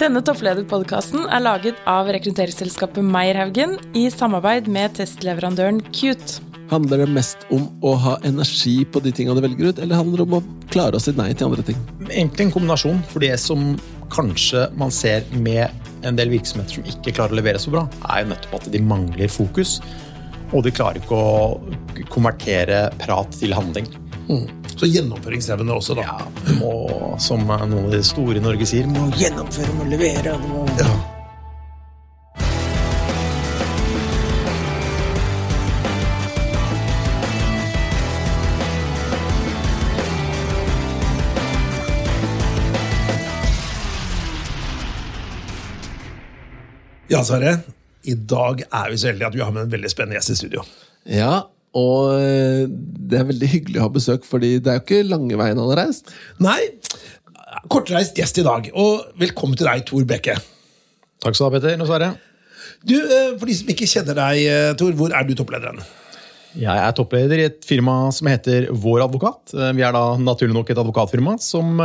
Denne topplederpodkasten er laget av rekrutteringsselskapet Meierhaugen i samarbeid med testleverandøren Cute. Handler det mest om å ha energi på de tingene du velger ut, eller handler det om å klare å si nei til andre ting? Egentlig en kombinasjon. For det som kanskje man ser med en del virksomheter som ikke klarer å levere så bra, er jo nettopp at de mangler fokus. Og de klarer ikke å konvertere prat til handling. Mm. Så gjennomføringsevne også, da. Ja, må, som noen av de store i Norge sier, må gjennomføre, må levere. Må... Ja. Ja, Sverre. I dag er vi så heldige at vi har med en veldig spennende gjest i studio. Ja, og eh, det er veldig hyggelig å ha besøk, fordi det er jo ikke lange veien han har reist. Nei, kortreist gjest i dag. Og velkommen til deg, Tor Bekke. Takk skal du ha, Petter. Og Sverre. Du, eh, For de som ikke kjenner deg, eh, Tor, hvor er du topplederen? Jeg er toppleder i et firma som heter Vår advokat. Vi er da naturlig nok et advokatfirma som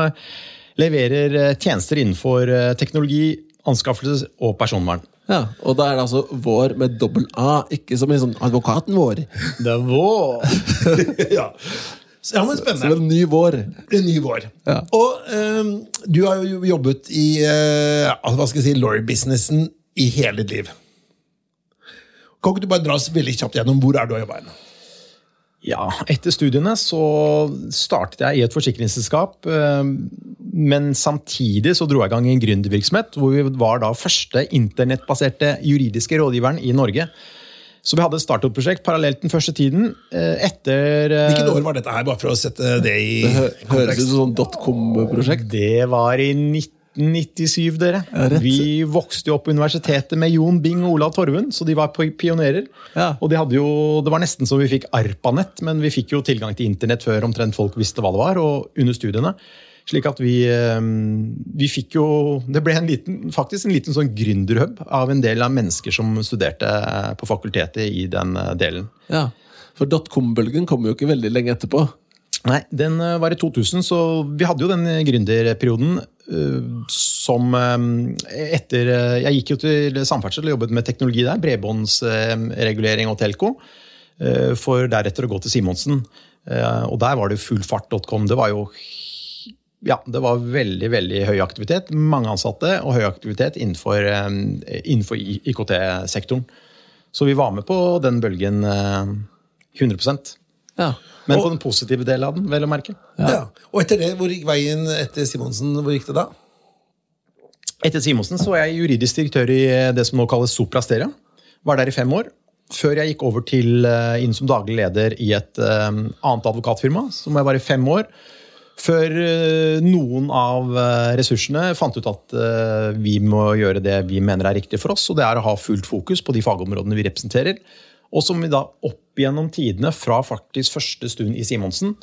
leverer tjenester innenfor teknologi, anskaffelse og personvern. Ja, Og da er det altså vår med dobbel A, ikke som i sånn advokaten vår. Det er vår! ja. Så, ja, men Som Spennende. en ny vår. En ny vår. Ja. Og um, du har jo jobbet i altså, hva skal jeg si, lawyer-businessen i hele ditt liv. Kan ikke du bare dra oss veldig kjapt gjennom hvor er du har jobba? Ja, etter studiene så startet jeg i et forsikringsselskap. eh, Men samtidig så dro jeg i gang en gründervirksomhet, hvor vi var da første internettbaserte juridiske rådgiveren i Norge. Så vi hadde et startup-prosjekt parallelt den første tiden. eh, Etter eh, Hvilket år var dette her, bare for å sette det i Det høres ut kontekst? som sånn dotcom-prosjekt. Det var i 1997, dere. Ja. Vi vokste jo opp på universitetet med Jon Bing og Olav Torvund, så de var pionerer. Ja. Og de hadde jo, Det var nesten så vi fikk ARPANET, men vi fikk jo tilgang til internett før omtrent folk visste hva det var, og under studiene. Slik at vi, eh, vi fikk jo Det ble en liten, faktisk en liten sånn gründerhub av en del av mennesker som studerte på fakultetet i den eh, delen. Ja. For dotcom-bølgen kom jo ikke veldig lenge etterpå. Nei, den eh, var i 2000, så vi hadde jo den gründerperioden eh, som eh, etter eh, Jeg gikk jo til samferdsel og jobbet med teknologi der. Bredbåndsregulering og telco. eh, For deretter å gå til Simonsen. Og der var det fullfart.com. Det var jo ja, det var veldig veldig høy aktivitet. Mange ansatte og høy aktivitet innenfor, innenfor IKT-sektoren. Så vi var med på den bølgen eh, 100 Ja. men Og- på den positive delen av den, vel å merke. Ja. Og etter det, hvor gikk veien etter Simonsen? Hvor gikk det da? Etter Simonsen så var jeg juridisk direktør i det som nå kalles Sopra Steria. Var der i fem år. Før jeg gikk over til eh, inn som daglig leder i et eh, annet advokatfirma, som jeg var i fem år. Før eh, noen av eh, ressursene fant ut at eh, vi må gjøre det vi mener er riktig for oss, og det er å ha fullt fokus på de fagområdene vi representerer. Og som vi da opp gjennom tidene, fra faktisk første stund i Simonsen,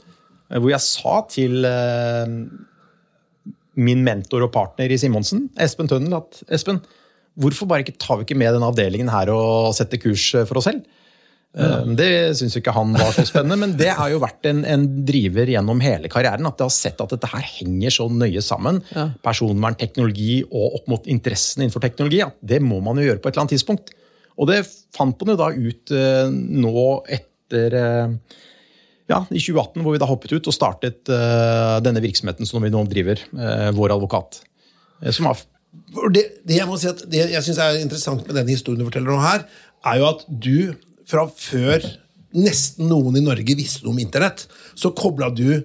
eh, hvor jeg sa til eh, min mentor og partner i Simonsen, Espen Tønnel, at Espen, hvorfor bare ikke tar vi ikke med denne avdelingen her og setter kurs for oss selv? Ja. Det syns ikke han var så spennende, men det har jo vært en, en driver gjennom hele karrieren. At jeg har sett at dette her henger så nøye sammen. Ja. Personvern, teknologi og opp mot interessen innenfor teknologi. At det må man jo gjøre på et eller annet tidspunkt. Og det fant man jo da ut eh, nå etter eh, ja, i 2018, hvor vi da hoppet ut og startet eh, denne virksomheten som vi nå driver, Vår advokat. Som har det, det jeg må si at det jeg synes er interessant med den historien du forteller nå her, er jo at du fra før nesten noen i Norge visste om internett, så kobla du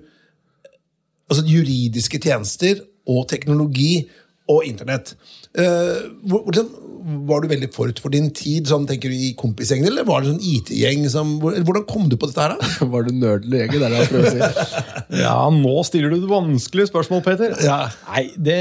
altså juridiske tjenester og teknologi og internett. Eh, var du veldig forut for din tid, sånn tenker du i kompisgjengen, eller var det sånn IT-gjeng som Hvordan kom du på dette her, da? Var du nerd eller jeger? Det er det jeg prøver å si. Ja, nå stiller du et vanskelig spørsmål, Peter. Ja. Nei, Det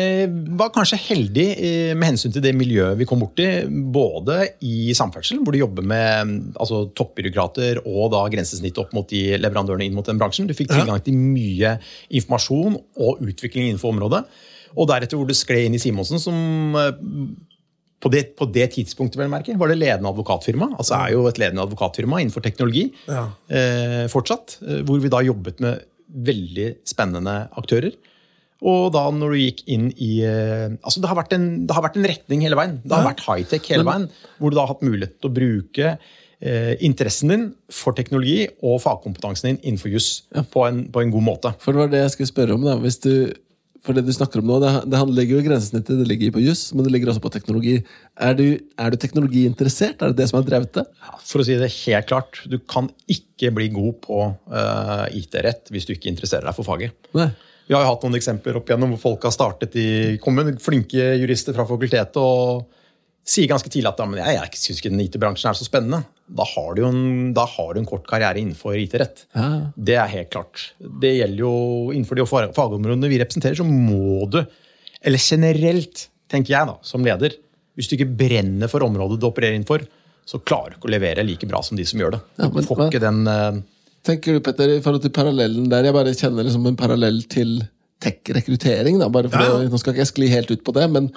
var kanskje heldig eh, med hensyn til det miljøet vi kom borti. Både i samferdsel, hvor du jobber med altså, toppbyråkrater og da grensesnitt opp mot de leverandørene inn mot den bransjen. Du fikk tilgang til mye informasjon og utvikling innenfor området. Og deretter hvor du skled inn i Simonsen, som eh, på det, på det tidspunktet vel merke, var det ledende advokatfirma. Altså er jo et ledende advokatfirma innenfor teknologi Ja. eh, fortsatt. eh, Hvor vi da jobbet med veldig spennende aktører. Og da når du gikk inn i eh, Altså, det har vært en, det har vært en retning hele veien. Det har Ja. vært high-tech hele veien. Hvor du da har hatt mulighet til å bruke eh, interessen din for teknologi og fagkompetansen din innenfor juss på, på en god måte. For det var det jeg skulle spørre om. da Hvis du, For det du snakker om nå, det, det ligger jo i grensesnittet, det ligger på juss, men det ligger også på teknologi. Er du, er du teknologiinteressert? Er det det som har drevet det? For å si det helt klart, du kan ikke bli god på uh, IT-rett hvis du ikke interesserer deg for faget. Nei. Vi har jo hatt noen eksempler opp igjennom hvor folk har startet i kommer flinke jurister fra fakultetet og sier ganske tidlig at ja, men jeg, jeg syns ikke den IT-bransjen er så spennende. Da har, du en, da har du en kort karriere innenfor IT-rett. Ja. Det er helt klart. Det gjelder jo innenfor de fagområdene vi representerer, så må du, eller generelt, tenker jeg da, som leder, hvis du ikke brenner for området du opererer innenfor, så klarer du ikke å levere like bra som de som gjør det. Ja, men du får ikke den Uh, Tenker du, Petter, i forhold til parallellen der? Jeg bare kjenner liksom en parallell til tech-rekruttering. bare for Ja. å, Nå skal ikke jeg skli helt ut på det, men,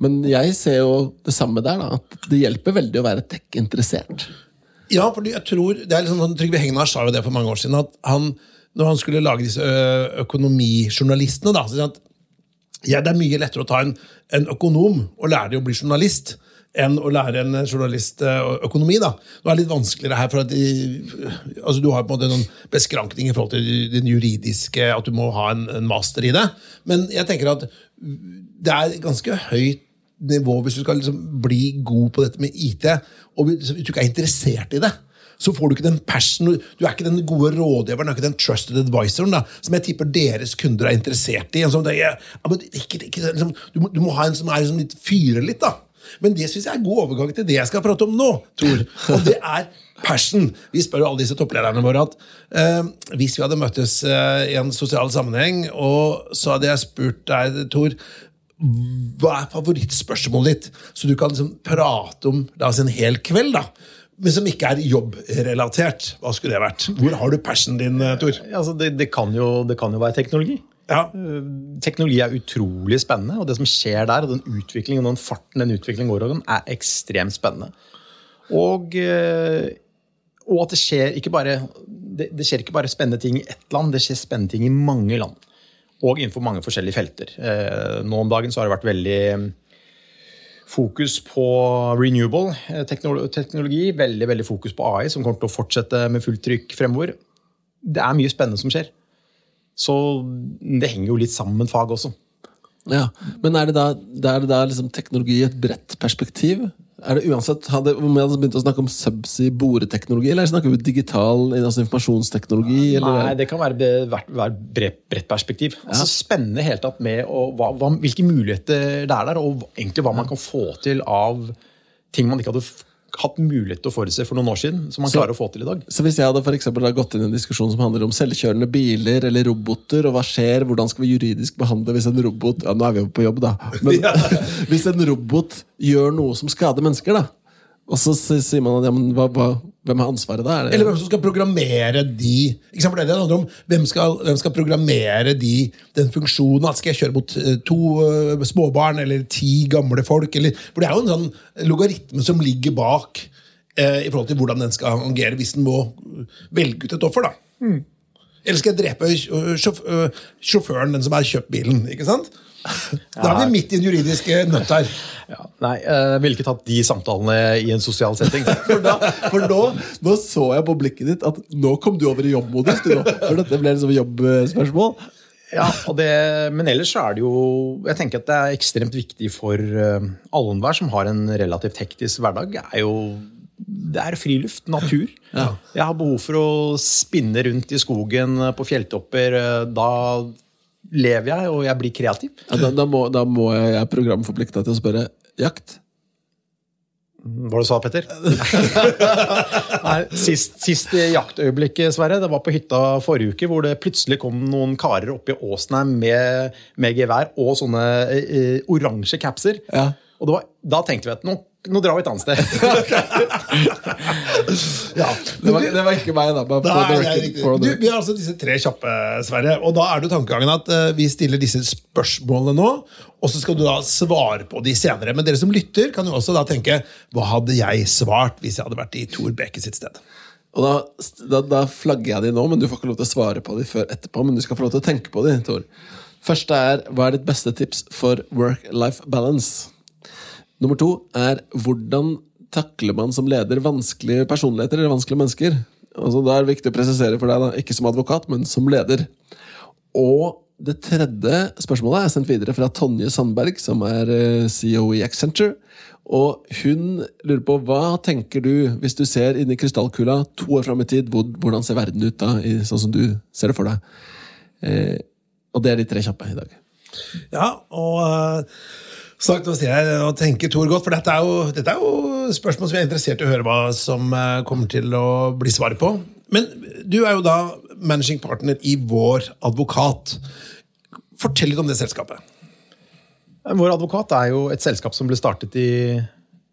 men jeg ser jo det samme der. da, At det hjelper veldig å være tech-interessert. Ja, fordi jeg tror, det er liksom, sånn, Trygve Hegnar sa jo det for mange år siden. at han, Når han skulle lage disse økonomijournalistene da, så sa han at ja, Det er mye lettere å ta en, en økonom og lære dem å bli journalist enn å lære en journalist økonomi. da. Nå er det litt vanskeligere her, for at de, altså du har på en måte noen beskrankning i forhold til den juridiske, at du må ha en, en master i det. Men jeg tenker at det er ganske høyt nivå hvis du skal liksom bli god på dette med IT, og hvis du ikke er interessert i det. Så får du ikke den passion, du er ikke den gode rådgiveren, du er ikke den trusted advisoren da, som jeg tipper deres kunder er interessert i. Det er, ikke, ikke, liksom, du, må, du må ha en som er liksom litt fyrer litt, da. Men det syns jeg er god overgang til det jeg skal prate om nå, Tor. Og det er passion. Vi spør jo alle disse topplederne våre at eh, hvis vi hadde møttes eh, i en sosial sammenheng, og så hadde jeg spurt deg, Tor hva er favorittspørsmålet ditt? Så du kan liksom prate om la oss en hel kveld, da. Men som ikke er jobbrelatert. Hva skulle det vært? Hvor har du passionen din, Tor? Tor? altså det, det, kan jo, det kan jo være teknologi. Ja. Teknologi er utrolig spennende, og det som skjer der, og den utviklingen og den farten den utviklingen går over, er ekstremt spennende. Og, eh, og at det skjer ikke bare det, det skjer ikke bare spennende ting i ett land, det skjer spennende ting i mange land. Og innenfor mange forskjellige felter. Eh, Nå om dagen så har det vært veldig fokus på renewable eh, teknologi. Veldig veldig fokus på AI, som kommer til å fortsette med fullt trykk fremover. Det er mye spennende som skjer. Så det henger jo litt sammen med fag også. Ja, Men er det da, er det da liksom teknologi i et bredt perspektiv? Er det uansett, hadde, Om vi hadde begynt å snakke om subsea boreteknologi, eller snakker vi digital altså informasjonsteknologi? Eller? Nei, det kan være, et være, bredt, bredt perspektiv. Altså Spennende helt tatt med å, hva, hva, hvilke muligheter det er der, og egentlig hva man kan få til av ting man ikke hadde hatt mulighet til å forutse for noen år siden, som man Så- klarer å få til i dag. Så hvis jeg hadde for eksempel da gått inn i en diskusjon som handler om selvkjørende biler eller roboter, og hva skjer, hvordan skal vi juridisk behandle hvis en robot Ja, nå er vi jo på jobb, da. Men hvis en robot gjør noe som skader mennesker, da, og så sier man at ja, men hva, hva, hvem har ansvaret da? Er Eller hvem som skal programmere de ikke sant, for det er det handler om, hvem skal, hvem skal programmere de, den funksjonen? At skal jeg kjøre mot eh, to uh, småbarn eller ti gamle folk? Eller, for det er jo en sånn logaritme som ligger bak uh, i forhold til hvordan den skal angere, hvis den må velge ut et offer. da. Eller skal jeg drepe sjåf, sjåføren, den som har kjøpt bilen? ikke sant? Da er vi midt i en juridisk eh, nøtt her. Ja, nei, jeg ville ikke tatt de samtalene i en sosial setting. For, da, for nå, nå så jeg på blikket ditt at nå kom du over i jobbmodus. For dette ble liksom jobbspørsmål. Ja, og det, Men ellers er det jo Jeg tenker at det er ekstremt viktig for uh, alle enhver som har en relativt hektisk hverdag. er jo det er friluft, natur. Jeg har behov for å spinne rundt i skogen eh, på fjelltopper. eh, Da lever jeg, og jeg blir kreativ. Ja, da, da, må, da må jeg, jeg programforplikta til å spørre jakt. Hva var det du sa, Petter? Nei, sist, sist jaktøyeblikk, Sverre, det var på hytta forrige uke, hvor det plutselig kom noen karer opp i åsen her med, med gevær og sånne eh, eh, oransje capser. Ja. Og det var, da tenkte vi at nå, nå drar vi et annet sted. Ja. Det var, det var ikke meg, da. Nei, er Du, vi har altså disse tre kjappe, Sverre. Og da er det jo tankegangen at uh, vi stiller disse spørsmålene nå, og så skal du da svare på de senere. Men dere som lytter, kan jo også da tenke hva hadde jeg svart hvis jeg hadde vært i Tor Beke sitt sted? Og da, da, da flagger jeg de nå, men du får ikke lov til å svare på de før etterpå. Men du skal få lov til å tenke på de, Tor. Første er hva er ditt beste tips for work-life balance? Nummer to er hvordan takler man som leder vanskelige personligheter eller vanskelige mennesker? Altså, det er viktig å presisere for deg, da, ikke som advokat, men som leder. Og det tredje spørsmålet er sendt videre fra Tonje Sandberg, som er eh, CEO i Accenture. Og hun lurer på hva tenker du hvis du ser inni krystallkula to år fram i tid? Hvordan ser verden ut da, sånn som du ser det for deg? Eh, og det er de tre kjappe i dag. Ja, og uh, nå sier jeg og tenker Tor godt, for dette er, jo, dette er jo spørsmål som vi er interessert i å høre hva som uh, kommer til å bli svaret på. Men du er jo da managing partner i Vår advokat. Fortell litt om det selskapet. Vår advokat er jo et selskap som ble startet i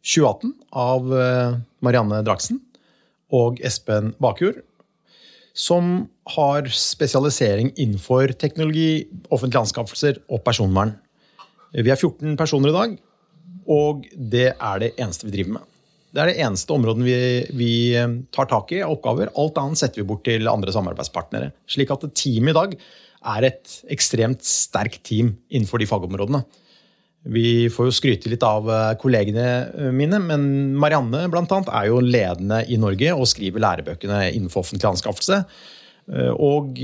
2018 av eh, Marianne Draksen og Espen Bakjord som har spesialisering innenfor teknologi, offentlige anskaffelser og personvern. Vi er 14 personer i dag, og det er det eneste vi driver med. Det er det eneste området vi, vi tar tak i av oppgaver. Alt annet setter vi bort til andre samarbeidspartnere. Slik at teamet i dag er et ekstremt sterkt team innenfor de fagområdene. Vi får jo skryte litt av eh, kollegene eh, mine, men Marianne blant annet, er jo ledende i Norge og skriver lærebøkene innenfor offentlig anskaffelse. Eh, og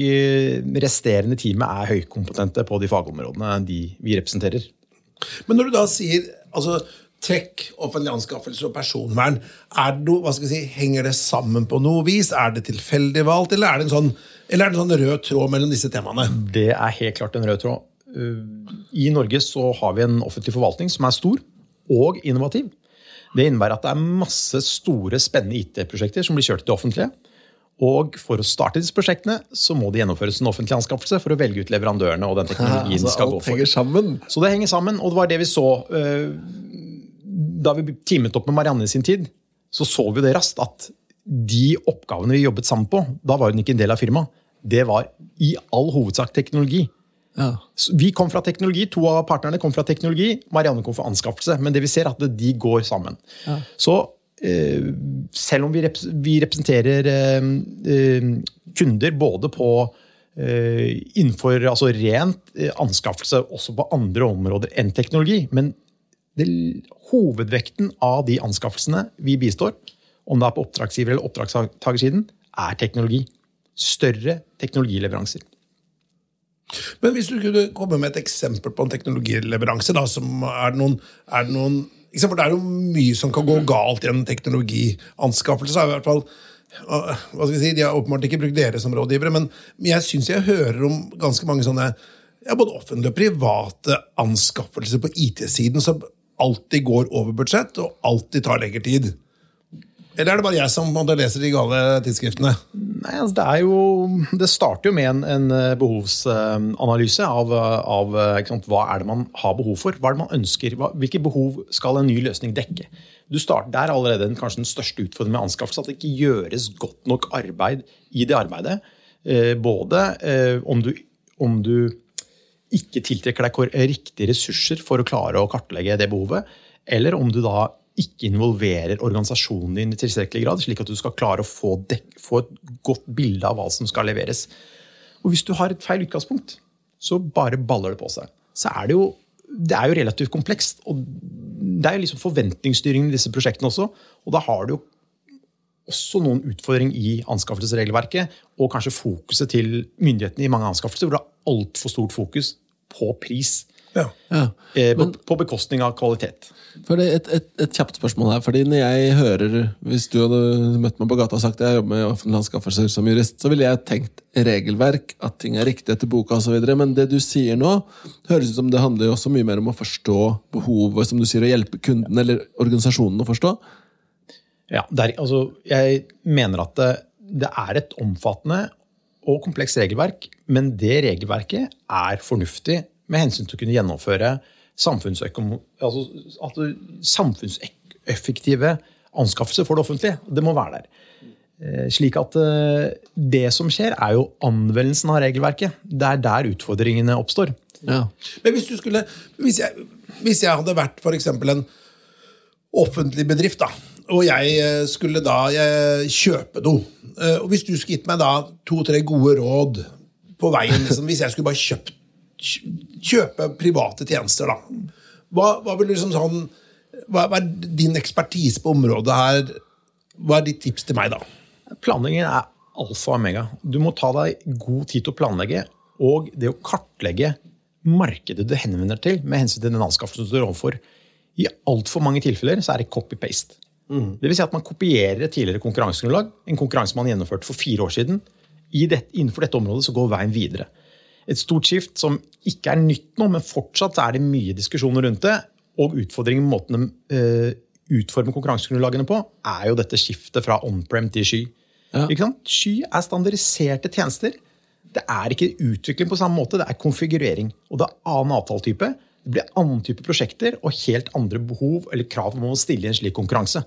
resterende teamet er høykompetente på de fagområdene de vi representerer. Men når du da sier altså, tech, offentlig anskaffelse og personvern, er skal si, henger det sammen på noe vis? Er det tilfeldig valgt, eller er det en sånn, eller er det en sånn rød tråd mellom disse temaene? Det er helt klart en rød tråd. Eh, I Norge så har vi en offentlig forvaltning som er stor og innovativ. Det innebærer at det er masse store, spennende IT-prosjekter som blir kjørt til det offentlige. Og for å starte disse prosjektene så må det gjennomføres en offentlig anskaffelse for å velge ut leverandørene. og den teknologien ja, altså, skal gå for. Henger sammen. Så det henger sammen, og det var det vi så. Eh, da vi teamet opp med Marianne i sin tid, så så vi det raskt at de oppgavene vi jobbet sammen på, da var hun ikke en del av firmaet. Det var i all hovedsak teknologi. Ja. Vi kom fra teknologi, To av partnerne kom fra teknologi, Marianne kom fra anskaffelse. Men det vi ser, er at de går sammen. Ja. Så selv om vi, rep vi representerer eh, eh, kunder både på eh, innenfor altså rent eh, anskaffelse, også på andre områder enn teknologi, men det, hovedvekten av de anskaffelsene vi bistår, om det er på oppdragsgiver- eller oppdragstakersiden, er teknologi. Større teknologileveranser. Men hvis du kunne komme med et eksempel på en teknologileveranse, da, er noen, er noen For det er jo mye som kan gå galt i en teknologianskaffelse. i hvert fall hva skal jeg si, De har åpenbart ikke brukt dere som rådgivere, men jeg syns jeg hører om ganske mange sånne ja, både offentlige og private anskaffelser på IT-siden som alltid går over budsjett og alltid tar lengre tid. Eller er det bare jeg som leser de gale tidsskriftene? Nei, altså det, jo, det, starter jo med en, en eh, behovsanalyse av, av sant, hva er det man har behov for. Hva er det man ønsker, hva, Hvilke behov skal en ny løsning dekke? Du starter, Der er allerede kanskje den største utfordringen med anskaffelse. At det ikke gjøres godt nok arbeid i det arbeidet. Eh, både eh, om, du, om du ikke tiltrekker deg riktige ressurser for å klare å kartlegge det behovet, eller om du da ikke involverer organisasjonen din i tilstrekkelig grad, slik at du skal klare å få, få, et godt bilde av hva som skal leveres. Og hvis du har et feil utgangspunkt, så bare baller det på seg. Så er det jo, det er jo relativt komplekst. og Det er jo liksom forventningsstyringen i disse prosjektene også. Og da har du jo også noen utfordringer i anskaffelsesregelverket, og kanskje fokuset til myndighetene i mange anskaffelser, hvor det er altfor stort fokus på pris. Ja. Ja. Eh, på, på bekostning av kvalitet. Et, et, et, kjapt spørsmål her. fordi når jeg hører, Hvis du hadde møtt meg på gata og sagt at jeg jobber med offentlige anskaffelser som jurist, så ville jeg tenkt regelverk, at ting er riktig etter boka osv. Men det du sier nå, høres ut som det handler også mye mer om å forstå behovet, som du sier, å hjelpe kunden eller organisasjonen å forstå. Ja, der, altså, Jeg mener at det, det er et omfattende og komplekst regelverk, men det regelverket er fornuftig med hensyn til å kunne gjennomføre altså, samfunnseffektive anskaffelser for det offentlige. Det må være der. Eh, slik at eh, det som skjer, er jo anvendelsen av regelverket. Det er der utfordringene oppstår. Ja. Men hvis du skulle Hvis jeg, hvis jeg hadde vært f.eks. en offentlig bedrift, da, og jeg eh, skulle da jeg, kjøpe noe Og hvis du skulle gitt meg da to-tre gode råd på veien liksom, Hvis jeg skulle bare kjøpt kj- kjøpe private tjenester, da. Hva, hva, vil liksom sånn, hva, hva er din ekspertise på området her? Hva er ditt tips til meg, da? Planleggingen er alfa og omega. Du må ta deg god tid til å planlegge, og det å kartlegge markedet du henvender til med hensyn til den anskaffelsen du står overfor. I altfor mange tilfeller så er det copy-paste. Det vil si at man kopierer et tidligere konkurransegrunnlag, en konkurranse man gjennomførte for fire år siden. I det, innenfor dette området så går veien videre. Et stort skift som ikke er nytt nå, men fortsatt er det mye diskusjoner rundt det. Og utfordringen med måten de eh, utformer konkurransegrunnlagene på, er jo dette skiftet fra on-prem til sky. Ja. Sky er standardiserte tjenester. Det er ikke utvikling på samme måte, det er konfigurering. Og det er annen avtaletype. Det blir annen type prosjekter og helt andre behov eller krav man må stille i en slik konkurranse.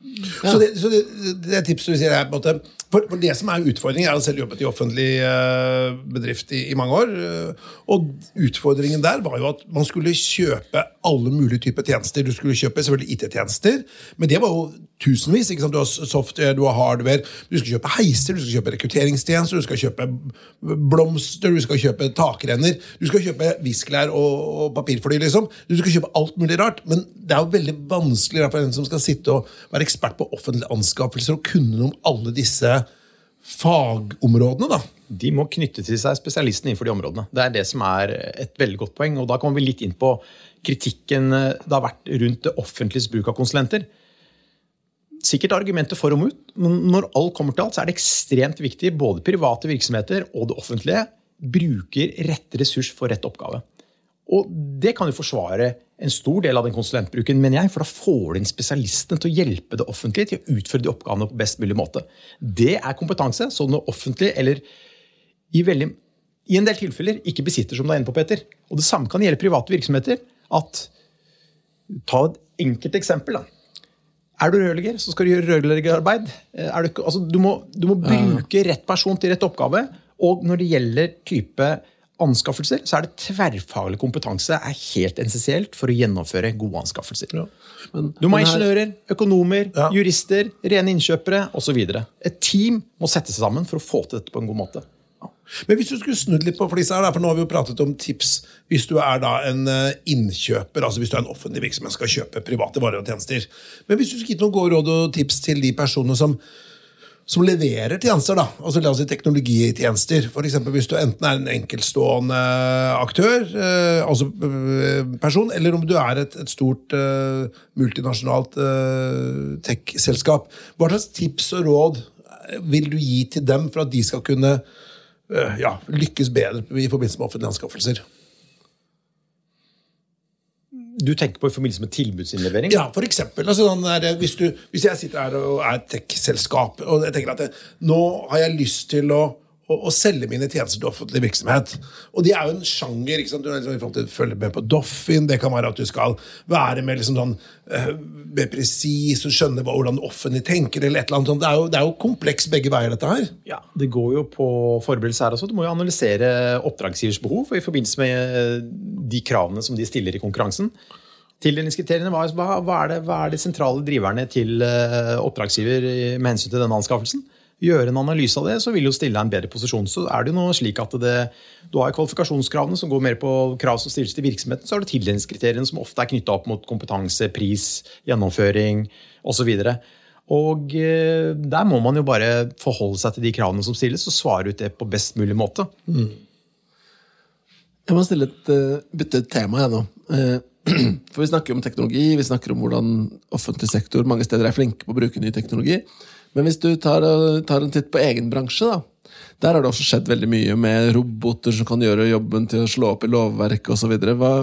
Så, det, så det, det tipset du sier er på en måte for, for det som er utfordringen, Jeg har selv jobbet i offentlig eh, bedrift i, i mange år. eh, og utfordringen der var jo at man skulle kjøpe alle mulige typer tjenester. Du skulle kjøpe selvfølgelig IT-tjenester, men det var jo tusenvis. Du har software, du har hardware, du skal kjøpe heiser, du skal kjøpe rekrutteringstjenester, du skal kjøpe blomster, du skal kjøpe takrenner, du skal kjøpe viskelær og, og papirfly, liksom. Du skal kjøpe alt mulig rart. Men det er jo veldig vanskelig for en som skal sitte og være ekspert på offentlige anskaffelser og kunne om alle disse fagområdene, da. De må knytte til seg spesialistene innenfor de områdene. Det er det som er et veldig godt poeng. og Da kommer vi litt inn på kritikken eh, det har vært rundt det offentliges bruk av konsulenter. Sikkert argumenter for og mot, men når alt kommer til alt, så er det ekstremt viktig både private virksomheter og det offentlige bruker rett ressurs for rett oppgave. Og det kan jo forsvare en stor del av den konsulentbruken, mener jeg, for da får du inn spesialistene til å hjelpe det offentlige til å utføre de oppgavene på best mulig måte. Det er kompetanse som det offentlige, eller i, veldig, i en del tilfeller, ikke besitter, som du er inne på, Peter. Og det samme kan gjelde private virksomheter. at Ta et enkelt eksempel. da. Er du rørlegger, så skal du gjøre rørleggerarbeid. Eh, du, altså, du, må, du må bruke rett person til rett oppgave. Og når det gjelder type anskaffelser, så er det tverrfaglig kompetanse er helt essensielt for å gjennomføre gode anskaffelser. Men, Du må ha ingeniører, økonomer, Ja. jurister, rene innkjøpere osv. Et team må sette seg sammen for å få til dette på en god måte. Men hvis du skulle snudd litt på flisa her, for nå har vi jo pratet om tips hvis du er da en eh, innkjøper, altså hvis du er en offentlig virksomhet skal kjøpe private varer og tjenester. Men hvis du skulle gitt noen gode råd og tips til de personene som, som leverer tjenester, da, altså la oss si teknologitjenester, eksempel hvis du enten er en enkeltstående aktør, eh, altså eh, person, eller om du er et, et stort eh, multinasjonalt eh, tech-selskap, hva slags tips og råd eh, vil du gi til dem for at de skal kunne eh, ja, lykkes bedre i forbindelse med offentlige anskaffelser. Du tenker på i forbindelse med tilbudsinnlevering? Ja, for eksempel. Altså, sånn der, hvis, du, hvis jeg sitter her og er et tech-selskap, og jeg tenker at det, nå har jeg lyst til å, å, å selge mine tjenester til offentlig virksomhet. Og de er jo en sjanger. ikke sant? Du liksom, følge med på Doffin. Det kan være at du skal være med liksom sånn, uh, mer presis og skjønne hvordan offentlig tenker. eller et eller annet sånt. Det er jo, jo kompleks begge veier, dette her. Ja, Det går jo på forberedelse her også. Du må jo analysere oppdragsgivers behov i forbindelse med eh, de kravene som de stiller i konkurransen. Tildelingskriteriene, hva, hva, er hva er de sentrale driverne til eh, oppdragsgiver med hensyn til denne anskaffelsen? Gjøre en analyse av det, så vil jo stille deg en bedre posisjon. Så er det jo noe slik at det, Du har kvalifikasjonskravene som går mer på krav som stilles til virksomheten. Så har du tildelingskriteriene som ofte er knytta opp mot kompetanse, pris, gjennomføring osv. Og eh, der må man jo bare forholde seg til de kravene som stilles, og svare ut det på best mulig måte. Jeg må stille et, eh, bytte tema jeg nå. Eh, For vi snakker om teknologi, vi snakker om hvordan offentlig sektor mange steder er flinke på å bruke ny teknologi. Men hvis du tar, eh, tar en titt på egen bransje, da. Der har det også skjedd veldig mye med roboter som kan gjøre jobben til å slå opp i lovverket osv. Hva,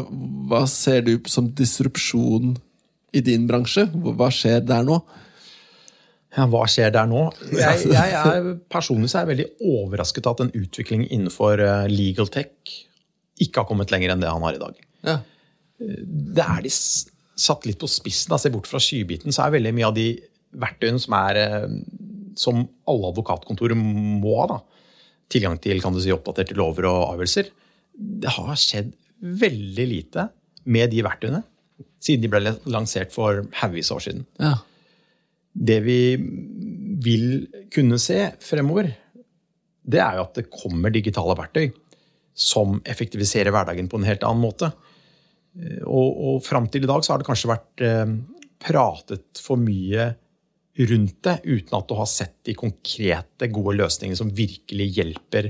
hva ser du som disrupsjon i din bransje? Hva skjer der nå? Ja, hva skjer der nå? Jeg, jeg er personlig så er jeg veldig overrasket at en utvikling innenfor eh, legal tech ikke har kommet lenger enn det han har i dag. Ja. Det er de satt litt på spissen. Se bort fra skybiten, så er veldig mye av de verktøyene som er eh, som alle advokatkontorer må ha, da. tilgang til kan du si, oppdaterte lover og avgjørelser. Det har skjedd veldig lite med de verktøyene siden de ble lansert for haugevis år siden. ja. Det vi vil kunne se fremover, det er jo at det kommer digitale verktøy som effektiviserer hverdagen på en helt annen måte. Eh, og, og fram til i dag så har det kanskje vært eh, pratet for mye rundt det, uten at du har sett de konkrete, gode løsningene som virkelig hjelper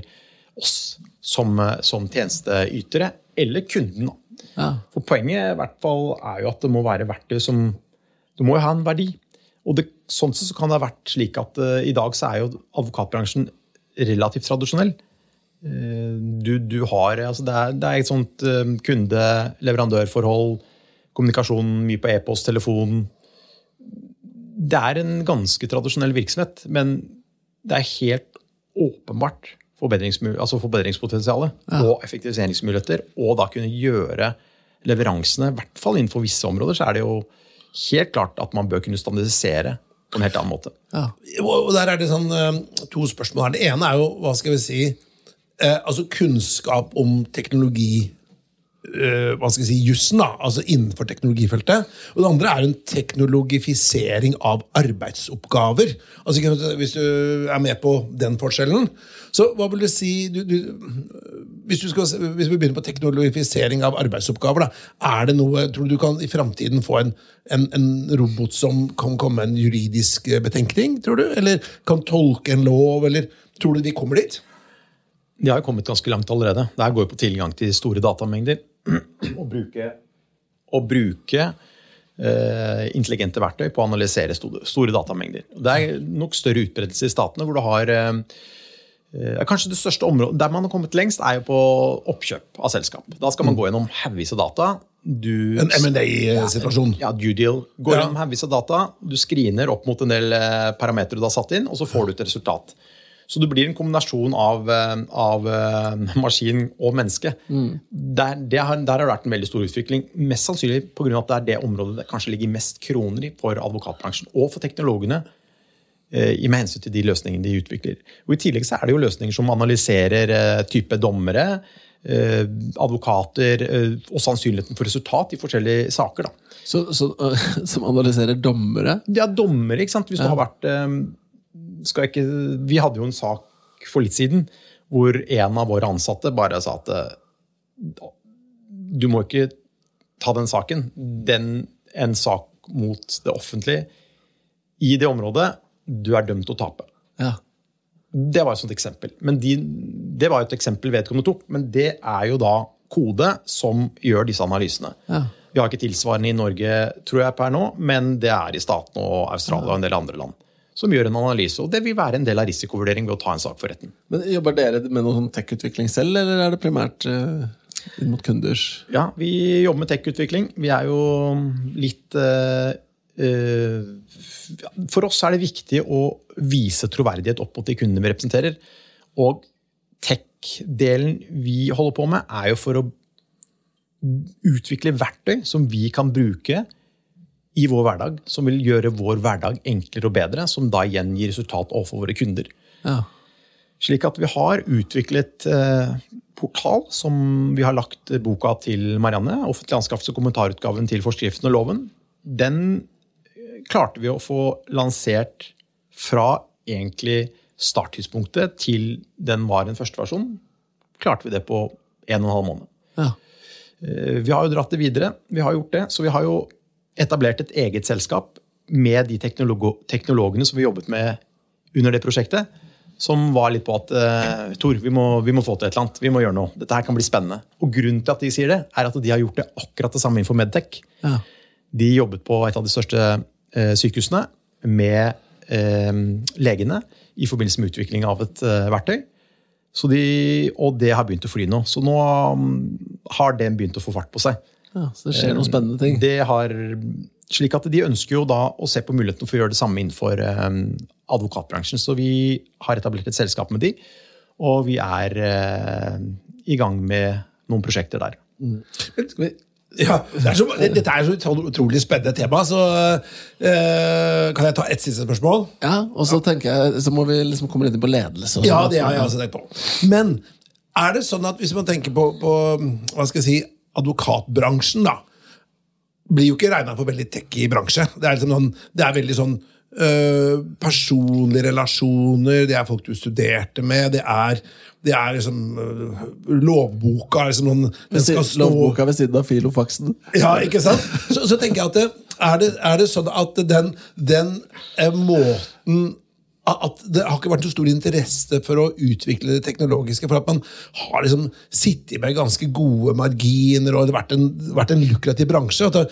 oss som, eh, som tjenesteytere, eller kunden. Ja. For poenget i hvert fall er jo at det må være verktøy som Du må jo ha en verdi. Og det, sånn sett så kan det ha vært slik at uh, i dag så er jo advokatbransjen relativt tradisjonell. Uh, du, du, har altså det, er, det er et sånt uh, kunde-leverandørforhold, kommunikasjon mye på e-post, telefon. Det er en ganske tradisjonell virksomhet, men det er helt åpenbart altså forbedringspotensialet Ja. og effektiviseringsmuligheter, og da kunne gjøre leveransene, i hvert fall innenfor visse områder, så er det jo helt klart at man bør kunne standardisere på en helt annen måte. Ja. Og der er det sånn, eh, to spørsmål her. Det ene er jo, hva skal vi si, eh, altså kunnskap om teknologi hva skal jeg si, jussen, da, altså innenfor teknologifeltet. Og det andre er en teknologifisering av arbeidsoppgaver. Altså Hvis du er med på den forskjellen. Så hva vil du si du, du, hvis, du skal, hvis vi begynner på teknologifisering av arbeidsoppgaver, da, er det noe, tror du du kan i framtiden få en, en, en robot som kan komme med en juridisk betenkning? tror du? Eller kan tolke en lov? eller Tror du de kommer dit? De har jo kommet ganske langt allerede. Det her går jo på tilgang til store datamengder. Å bruke, å bruke uh, intelligente verktøy på å analysere store, store datamengder. Det er nok større utbredelse i statene, hvor du har uh, uh, Kanskje det største området der man har kommet lengst, er jo på oppkjøp av selskap. Da skal man gå gjennom haugvis av data. Du, En M&A-situasjon. ja, due deal. Går Ja. gjennom haugvis av data, du screener opp mot en del parametere du har satt inn, og så får du et resultat. Så det blir en kombinasjon av, eh, av eh, maskin og menneske. Der, det har, der har det vært en veldig stor utvikling. Mest sannsynlig pga. at det er det området det kanskje ligger mest kroner i for advokatbransjen og for teknologene. eh, i Med hensyn til de løsningene de utvikler. Og I tillegg så er det jo løsninger som analyserer type dommere, advokater og sannsynligheten for resultat i forskjellige saker. da. Så, så, som analyserer dommere? Ja, dommere, ikke sant? Hvis du har vært skal ikke, Vi hadde jo en sak for litt siden hvor en av våre ansatte bare sa at du må ikke ta den saken. Den, en sak mot det offentlige i det området, du er dømt til å tape. Ja. Det var et sånt eksempel. Men de, det var et eksempel vedkommende tok. Men det er jo da kode som gjør disse analysene. Ja. Vi har ikke tilsvarende i Norge, tror jeg, per nå, men det er i staten og Australia og en del andre land. Som gjør en analyse. Og det vil være en del av risikovurdering ved å ta en sak for retten. Men Jobber dere med noe sånn tech-utvikling selv, eller er det primært øh, inn mot kunders Ja, vi jobber med tech-utvikling. Vi er jo litt uh, uh, For oss er det viktig å vise troverdighet opp mot de kundene vi representerer. Og tech-delen vi holder på med, er jo for å utvikle verktøy som vi kan bruke i vår hverdag, som vil gjøre vår hverdag enklere og bedre, som da igjen gir resultat overfor våre kunder. Ja. Slik at vi har utviklet eh, portal som vi har lagt boka til Marianne, offentlig anskaffelse og kommentarutgaven til forskriften og loven. Den eh, klarte vi å få lansert fra egentlig starttidspunktet til den var en første versjon. Klarte vi det på en og en halv måned. Ja. Eh, Vi har jo dratt det videre. Vi har gjort det, så vi har jo etablert et eget selskap med de teknolog teknologene som vi jobbet med under det prosjektet. Som var litt på at eh, Tor, vi må, vi må få til et eller annet. Vi må gjøre noe. Dette her kan bli spennende. Og grunnen til at de sier det, er at de har gjort det akkurat det samme innenfor Medtech. Ja. De jobbet på et av de største eh, sykehusene med eh, legene i forbindelse med utvikling av et eh, verktøy. Så de, og det har begynt å fly nå. Så nå mm, har den begynt å få fart på seg. Ja, Så det skjer noen spennende ting. Det har, slik at De ønsker jo da å se på muligheten for å gjøre det samme innenfor eh, advokatbransjen. Så vi har etablert et selskap med de, og vi er eh, i gang med noen prosjekter der. Skal Ja, det er så, Dette er så utrolig spennende tema, så eh, kan jeg ta ett siste spørsmål? Ja, og så tenker jeg, så må vi liksom komme litt inn på ledelse. og Ja, det har jeg også tenkt på. Men er det sånn at hvis man tenker på, på hva skal jeg si, advokatbransjen, da, blir jo ikke regna for veldig techy bransje. Det er, liksom noen, det er veldig sånn øh, personlige relasjoner, det er folk du studerte med, det er, det er liksom øh, Lovboka er liksom noen Den skal stå Lovboka ved siden av filofaksen. ja, ikke sant? Så, så tenker jeg at det, er, det, er det sånn at den, den eh, måten at det har ikke vært så stor interesse for å utvikle det teknologiske. For at man har liksom sittet med ganske gode marginer, og det har vært en, vært en lukrativ bransje. Det,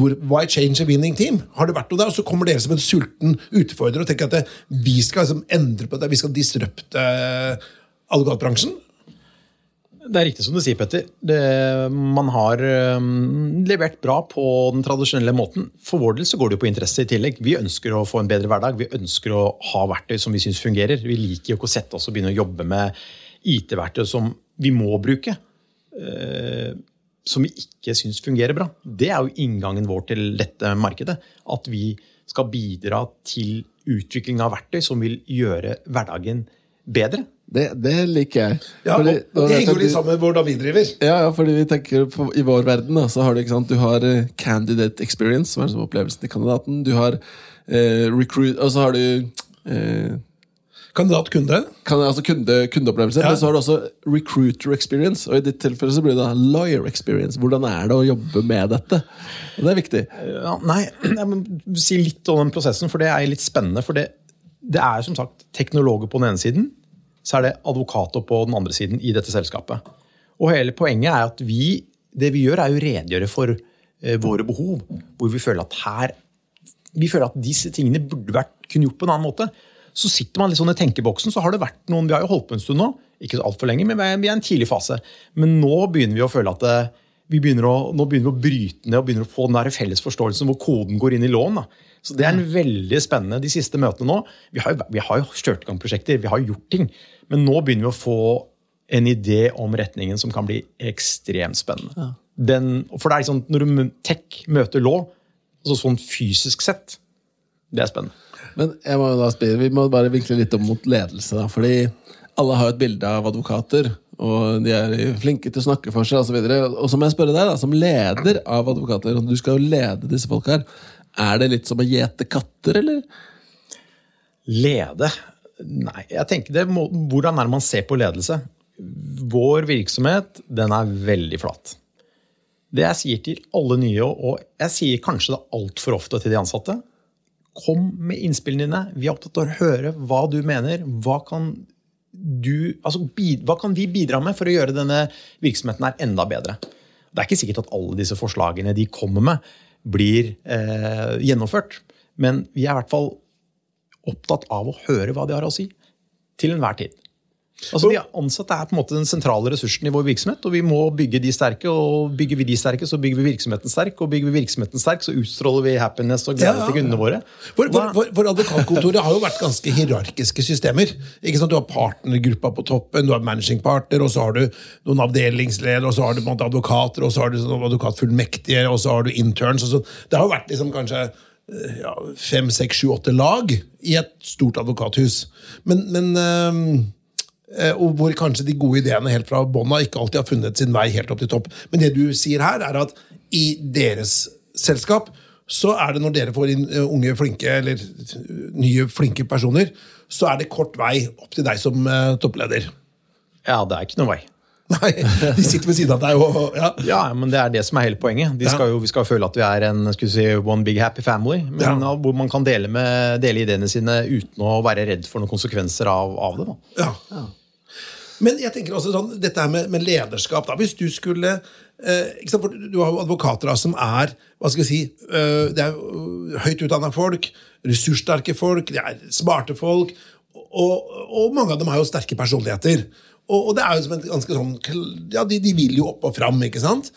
hvor, why change a winning team? Har det vært noe der? Og så kommer dere som en sulten utfordrer og tenker at det, vi skal liksom endre på det, vi skal disrupte advokatbransjen. Det er riktig som du sier, Petter. Det, man har um, levert bra på den tradisjonelle måten. For vår del så går det jo på interesse i tillegg. Vi ønsker å få en bedre hverdag. Vi ønsker å ha verktøy som vi syns fungerer. Vi liker jo ikke å sette oss og begynne å jobbe med IT-verktøy som vi må bruke. Uh, som vi ikke syns fungerer bra. Det er jo inngangen vår til dette markedet. At vi skal bidra til utvikling av verktøy som vil gjøre hverdagen bedre. Det, det liker jeg. Ja, Fordi- og, og Det henger jo litt sammen med hvordan vi driver. Ja, ja, fordi vi tenker på, I vår verden da, så har du ikke sant, du har eh, candidate experience, som er som opplevelsen til kandidaten. Du har eh, recruit, og så har du eh, Kandidat-kunde. kan, altså kunde, kundeopplevelse. Ja. Men så har du også recruiter experience, og i ditt tilfelle så blir det da lawyer experience. Hvordan er det å jobbe med dette? Og det er viktig. Ja, nei, jeg må si litt om den prosessen, for det er litt spennende. For det, det er som sagt teknologer på den ene siden, så er det advokater på den andre siden i dette selskapet. Og hele poenget er at vi, det vi gjør, er å redegjøre for eh, våre behov. Hvor vi føler at her vi føler at disse tingene burde vært kunne gjort på en annen måte. Så sitter man litt sånn i tenkeboksen, så har det vært noen Vi har jo holdt på en stund nå, ikke så altfor lenge, men vi er vi er i en tidlig fase. Men nå begynner vi å føle at det, vi begynner å, nå begynner vi å bryte ned og begynner å få den der felles forståelsen hvor koden går inn i lån. Da. Så Det er en veldig spennende de siste møtene nå. Vi har jo, vi har jo kjørt i gang prosjekter, vi har jo gjort ting. Men nå begynner vi å få en idé om retningen som kan bli ekstremt spennende. Den, for det er liksom, Når du tech møter law, altså sånn fysisk sett, det er spennende. Men jeg må jo da spørre, vi må bare vinkle litt om mot ledelse. da, fordi alle har jo et bilde av advokater, og de er flinke til å snakke for seg osv. Og så må jeg spørre deg, da, som leder av advokater, og du skal jo lede disse folka her, er det litt som å gjete katter, eller? Lede? Nei, jeg tenker det må, Hvordan er det man ser på ledelse? Vår virksomhet den er veldig flat. Det jeg sier til alle nye, og jeg sier kanskje det altfor ofte til de ansatte Kom med innspillene dine. Vi er opptatt av å høre hva du mener. Hva kan, du, altså, hva kan vi bidra med for å gjøre denne virksomheten her enda bedre? Det er ikke sikkert at alle disse forslagene de kommer med, blir eh, gjennomført. Men vi er i hvert fall opptatt av å høre hva de har å si. Til enhver tid. Altså, De ansatte er på en måte den sentrale ressursen i vår virksomhet, og vi må bygge de sterke. og Bygger vi de sterke, så bygger vi virksomheten sterk. Og bygger vi virksomheten sterk, så utstråler vi happiness og glede Ja, ja, til kundene våre. For, for, for, Advokatkontoret har jo vært ganske hierarkiske systemer. Ikke sant? Du har partnergruppa på toppen, du har managing partner, og så har du noen avdelingsledere, og så har du advokater, og så har du sånn advokatfullmektige, og så har du interns. Så. Det har jo vært liksom kanskje ja, fem, seks, sju, åtte lag i et stort advokathus. Men, men ehm, eh, og hvor kanskje de gode ideene helt fra bånda ikke alltid har funnet sin vei helt opp til topp. Men det du sier her, er at i deres selskap så er det når dere får inn eh, unge, flinke eller eh, nye, flinke personer, så er det kort vei opp til deg som eh, toppleder. Ja, det er ikke noe vei. Nei, de sitter ved siden av deg og ja. Ja, men Det er det som er hele poenget. De skal jo, vi skal jo føle at vi er en si, one big happy family. Men Ja. ja, hvor man kan dele, med, dele ideene sine uten å være redd for noen konsekvenser av, av det. Da. Ja. Men jeg tenker også sånn, dette her med, med lederskap da, Hvis du skulle eh, ikke sant, for Du har jo advokater da, som er hva skal jeg si, eh, det er høyt utdanna folk, ressurssterke folk, det er smarte folk. Og, og mange av dem har jo sterke personligheter. Og, og det er jo som en ganske sånn Ja, de, de vil jo opp og fram, ikke sant?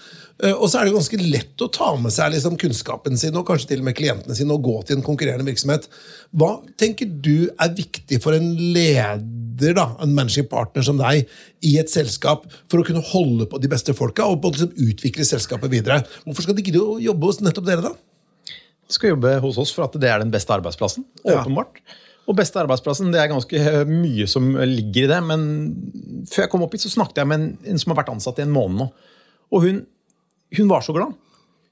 Eh, Og så er det jo ganske lett å ta med seg liksom kunnskapen sin og kanskje til og med klientene sine og gå til en konkurrerende virksomhet. Hva tenker du er viktig for en leder, da, en managing partner som deg, i et selskap for å kunne holde på de beste folka og å liksom utvikle selskapet videre? Hvorfor skal de gidde å jobbe hos nettopp dere, da? skal jobbe hos oss for at det er den beste arbeidsplassen. Ja. Og beste arbeidsplassen, det er ganske mye som ligger i det. Men før jeg kom opp hit, så snakket jeg med en, en som har vært ansatt i en måned nå. Og hun, hun var så glad.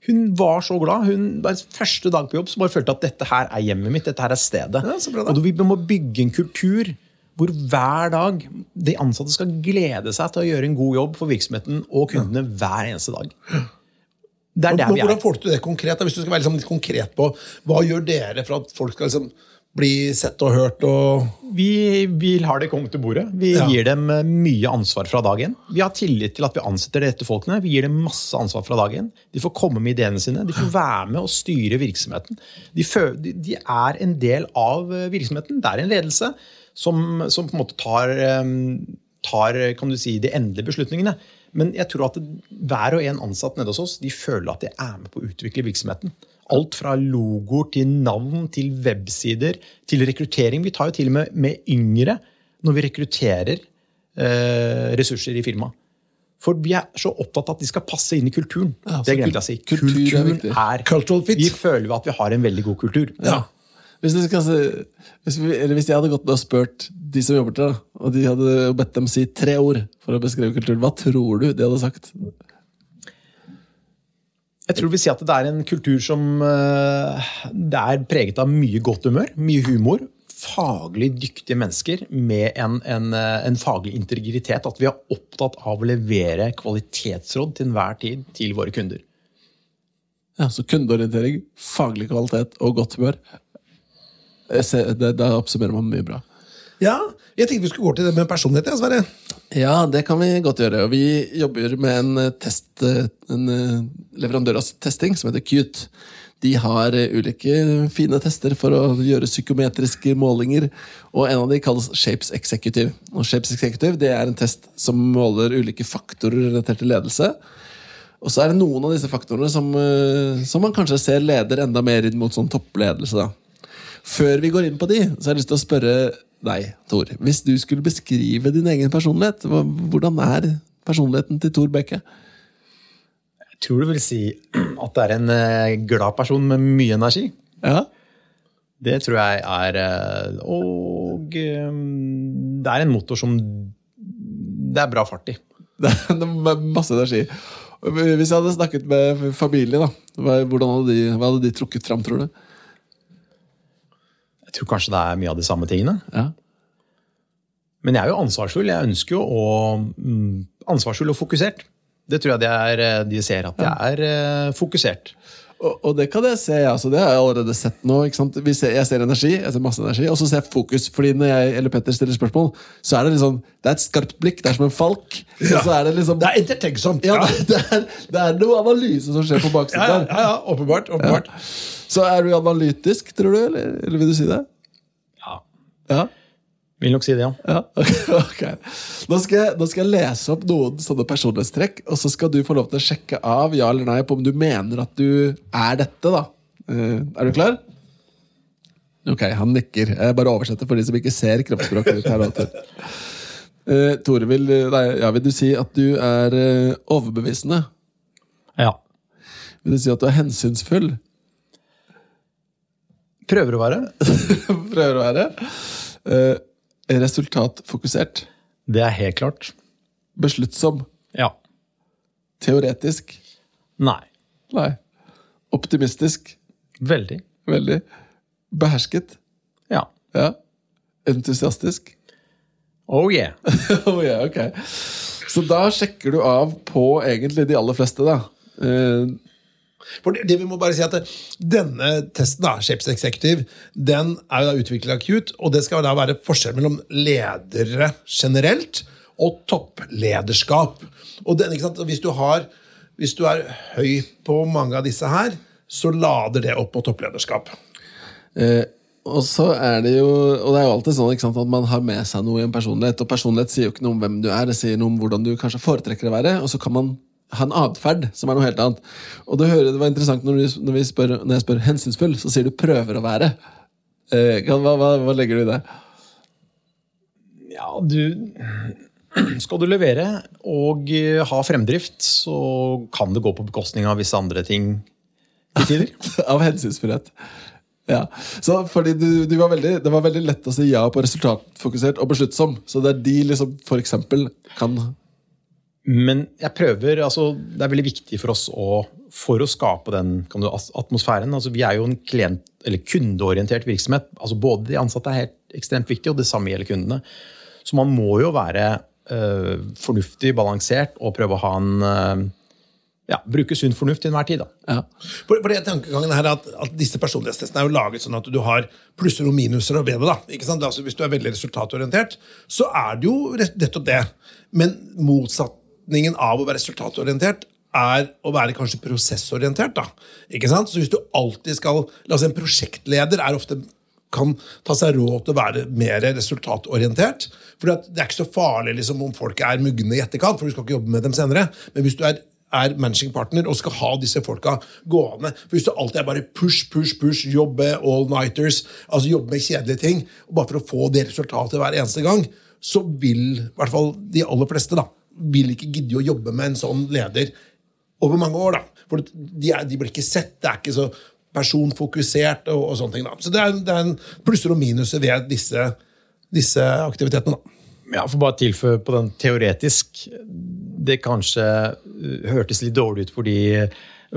Hun var så glad. Hun var Første dag på jobb så bare følte at dette her er hjemmet mitt. dette her er stedet. Ja, bra og vi må bygge en kultur hvor hver dag de ansatte skal glede seg til å gjøre en god jobb for virksomheten og kundene hver eneste dag. Det er der Men vi hvordan er. får du det konkret? Hvis du skal være liksom litt konkret på Hva gjør dere for at folk skal liksom bli sett og hørt? og... Vi, vi lar det komme til bordet. Vi Ja. gir dem eh, mye ansvar fra dag én. Vi har tillit til at vi ansetter de rette folkene. Vi gir dem masse ansvar fra dag én. De får komme med ideene sine. De får være med og styre virksomheten. De, de, er en del av eh, virksomheten. Det er en ledelse som, som på en måte tar, eh, tar kan du si, de endelige beslutningene. Men jeg tror at hver og en ansatt nede hos oss de føler at de er med på å utvikle virksomheten. Alt fra logoer til navn til websider til rekruttering. Vi tar jo til og med med yngre når vi rekrutterer eh, ressurser i firmaet. For vi er så opptatt av at de skal passe inn i kulturen. Ja, det glemte jeg å si. kultur er Kulturen er, fit. Vi føler at vi har en veldig god kultur. Ja. Hvis, skal hvis, vi, eller hvis jeg hadde gått og spurt de som jobber der, og de hadde bedt dem si tre ord for å beskrive kulturen, hva tror du de hadde sagt? Jeg tror vi sier at det er en kultur som eh, det er preget av mye godt humør, mye humor. Faglig dyktige mennesker med en, en, eh, en faglig integritet. At vi er opptatt av å levere kvalitetsråd til enhver tid til våre kunder. Ja, Så kundeorientering, faglig kvalitet og godt humør. Ser, det, det oppsummerer man mye bra. Ja, jeg tenkte vi skulle gå til det med personlighet. Ja, Sverre. Ja, det kan vi godt gjøre. Og vi jobber med en, eh, test, eh, en eh, leverandør av testing som heter Qt. De har ulike fine tester for å gjøre psykometriske målinger, og en av de kalles Shapes Executive. Og Shapes Executive det er en test som måler ulike faktorer relatert til ledelse. Og så er det noen av disse faktorene som, som man kanskje ser leder enda mer inn mot sånn toppledelse. da. Før vi går inn på de, så har jeg lyst til å spørre deg, Tor. Hvis du skulle beskrive din egen personlighet, hvordan er personligheten til Tor Bekke? Jeg tror du vil si at det er en eh, glad person med mye energi. Ja, Det tror jeg er eh, Og eh, det er en motor som det er bra fart i. det er masse energi. Hvis jeg hadde snakket med familie, da, hvordan hadde de, hva hadde de trukket fram, tror du? Tror kanskje det er mye av de samme tingene. Ja. Men jeg er jo ansvarsfull. Jeg ønsker jo å mm, Ansvarsfull og fokusert. Det tror jeg de, er, eh, de ser, at jeg er eh, fokusert. Og, og det kan jeg se, altså, det har jeg allerede sett nå. Ikke sant? Vi ser, jeg ser energi, jeg ser masse energi, og så ser jeg fokus. Fordi når jeg eller Petter stiller spørsmål, så er det liksom, det er et skarpt blikk. Det er som en falk. Ja. Og så er det liksom Det er ettertenksomt. ja, Ja, det, det, er, det er noe analyse som skjer på baksiden ja, der. ja, ja åpenbart. åpenbart. Så er du analytisk, tror du, eller, eller vil du si det? Ja. Vil nok si det, ja. ja. okay. Nå skal, jeg, nå skal jeg lese opp noen sånne personlighetstrekk, og så skal du få lov til å sjekke av ja eller nei på om du mener at du er dette. da. Eh, er du klar? Ok, han nikker. Jeg bare oversetter for de som ikke ser kroppsspråket ditt. her. uh, Eh, Tore, vil, nei, ja, vil du si at du er uh, overbevisende? ja. Vil du si at du er hensynsfull? Prøver å være. Prøver å være. Eh, resultatfokusert. Det er helt klart. Besluttsom. Ja. Teoretisk. Nei. Nei. Optimistisk. Veldig. Veldig. Behersket. Ja. Ja. Entusiastisk. Oh yeah. oh, yeah. ok. Så da sjekker du av på egentlig de aller fleste, da. For det, det vi må bare si at det, Denne testen, da, Shapes Executive, den er jo da utviklet av Cute, og det skal da være forskjell mellom ledere generelt og topplederskap. Og den, hvis, du har, hvis du er høy på mange av disse her, så lader det opp på topplederskap. eh, og så er det jo Og det er jo alltid sånn ikke sant, at man har med seg noe i en personlighet. Og personlighet sier jo ikke noe om hvem du er, det sier noe om hvordan du kanskje foretrekker å være. Og så kan man ha en atferd som er noe helt annet. Og det, hører, det var interessant når, du, når, vi spør, når jeg spør hensynsfull, så sier du 'prøver å være'. Eh, hva, hva, hva legger du i det? Ja, du Skal du levere og eh, ha fremdrift, så kan det gå på bekostning av visse andre ting til tider. Av hensynsfullhet. Ja, så fordi du, du var veldig, Det var veldig lett å si ja på resultatfokusert og besluttsom. Så det er de liksom for eksempel kan Men jeg prøver, altså, det er veldig viktig for oss å, for å skape den kan du, atmosfæren. Altså, vi er jo en klient, eller kundeorientert virksomhet. Altså, både de ansatte er helt ekstremt viktig, og det samme gjelder kundene. Så man må jo være øh, fornuftig, balansert og prøve å ha en øh, ja, bruke sunn fornuft til enhver tid. Da. Ja. For, for det tankegangen her er at, at Disse personlighetstestene er jo laget sånn at du har plusser og minuser og bedre. da, ikke sant? Altså, hvis du er veldig resultatorientert, så er det jo rett- nettopp det. Men motsetningen av å være resultatorientert er å være kanskje prosessorientert. da, ikke sant? Så hvis du alltid skal, la oss si En prosjektleder er ofte kan ta seg råd til å være mer resultatorientert. For det er ikke så farlig liksom, om folk er mugne i etterkant, for du skal ikke jobbe med dem senere. Men hvis du er, er managing partner og skal ha disse folka gående for Hvis du alltid er bare push, push, push, jobbe all-nighters, altså jobbe med kjedelige ting, og bare for å få det resultatet hver eneste gang, så vil i hvert fall de aller fleste da, vil ikke gidde å jobbe med en sånn leder over mange år. da. For de, er, de blir ikke sett, det er ikke så personfokusert og, og sånne ting. da. Så det er, det er en plusser og minuser ved disse, disse aktivitetene. da. Ja, for bare å tilføye på den teoretisk Det kanskje uh, hørtes litt dårlig ut fordi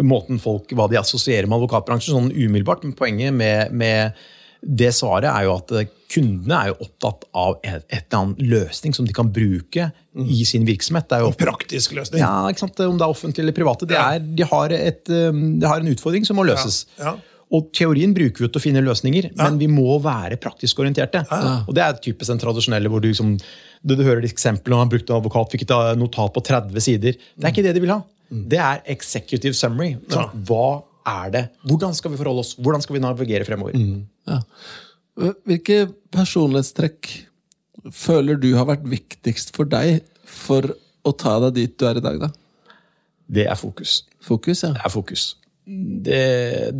måten folk, hva de assosierer med advokatbransjen, sånn umiddelbart. Men poenget med, med det svaret er jo at uh, kundene er jo opptatt av et, et eller annet løsning som de kan bruke i sin virksomhet. Det er jo En praktisk løsning. ja, ikke sant? Om det er offentlig eller private. Det er, de, har et, um, de har en utfordring som må løses. Ja, ja. Og teorien bruker vi til å finne løsninger, men vi må være praktisk orienterte. Og det er typisk den tradisjonelle hvor du, liksom, du, du hører et eksempel om han brukte en advokat, fikk et notat på 30 sider. Det er ikke det de vil ha. Det er executive summary. Hva er det? Hvordan skal vi forholde oss? Hvordan skal vi navigere fremover? Ja. Hvilke personlighetstrekk føler du har vært viktigst for deg for å ta deg dit du er i dag? da? Det er fokus. Fokus, ja. Det er fokus. Det,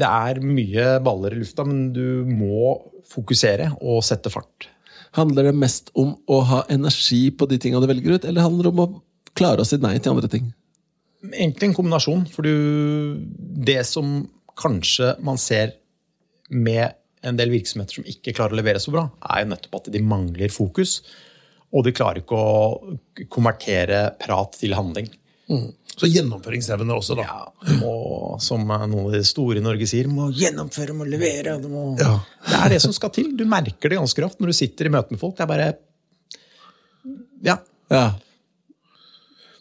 det er mye baller i lufta, men du må fokusere og sette fart. Handler det mest om å ha energi på de tingene du velger ut, eller handler det om å klare å si nei til andre ting? Egentlig en kombinasjon. For du, det som kanskje man ser med en del virksomheter som ikke klarer å levere så bra, er jo nettopp at de mangler fokus. Og de klarer ikke å konvertere prat til handling. Så gjennomføringsevne også, da. Ja, og må, som noen av de store i Norge sier, må gjennomføre, må levere. Må... Ja. Det er det som skal til. Du merker det ganske raskt når du sitter i møte med folk. Det er bare Ja. Ja.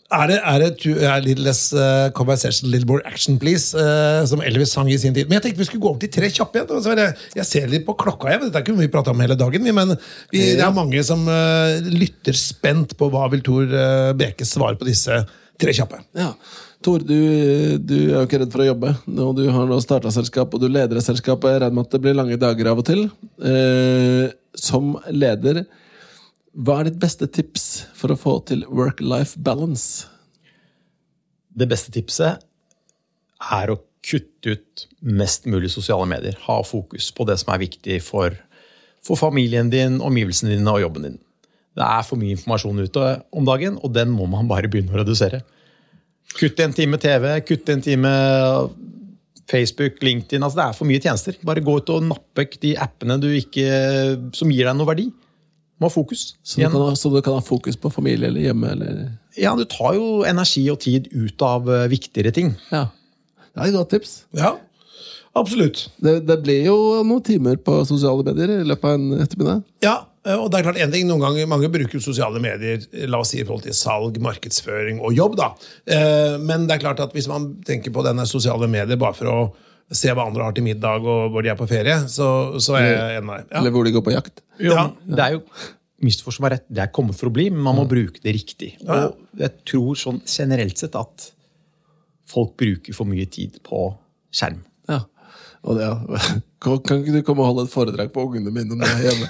Er det, er det to, er little less uh, conversation, little more action, please? uh, som Elvis sang i sin tid. Men jeg tenkte vi skulle gå over til tre kjappe igjen. Så jeg, jeg ser litt på klokka. Jeg Dette det er ikke vi prata om hele dagen, men vi, det er mange som uh, lytter spent på hva vil Tor uh, Beke svare på disse tre kjappe. ja. Tor, du, du er jo ikke redd for å jobbe. Nå, du har nå starta selskap, og du leder et selskap. og Jeg regner med at det blir lange dager av og til. Eh, som leder, hva er ditt beste tips for å få til work-life balance? Det beste tipset er å kutte ut mest mulig sosiale medier. Ha fokus på det som er viktig for, for familien din, omgivelsene dine og jobben din. Det er for mye informasjon ute om dagen, og den må man bare begynne å redusere. Kutt en time TV, kutt en time Facebook, LinkedIn. altså Det er for mye tjenester. Bare gå ut og nappe de appene ikke, som gir deg noe verdi. Må ha fokus. Så du, kan så du kan ha fokus på familie eller hjemme? Eller? Ja, Du tar jo energi og tid ut av eh, viktigere ting. Ja. Det er et godt tips. Ja, absolutt. Det, det blir jo noen timer på sosiale medier i løpet av en ettermiddag. Ja, eh, og det er klart en ting, noen ganger, Mange bruker sosiale medier la oss si, i forhold til salg, markedsføring og jobb. da. Eh, Men det er klart at hvis man tenker på denne sosiale medier bare for å se hva andre har til middag og hvor de er på ferie, så, så er jeg enig av deg. Eller hvor de går på jakt. Jo, Ja. Det er jo misforstå meg rett, det er kommet for å bli, men man må bruke det riktig. Og jeg tror sånn generelt sett at folk bruker for mye tid på skjerm. Ja. Og det, ja. Kan ikke du komme og holde et foredrag på ungene mine om det hjemme?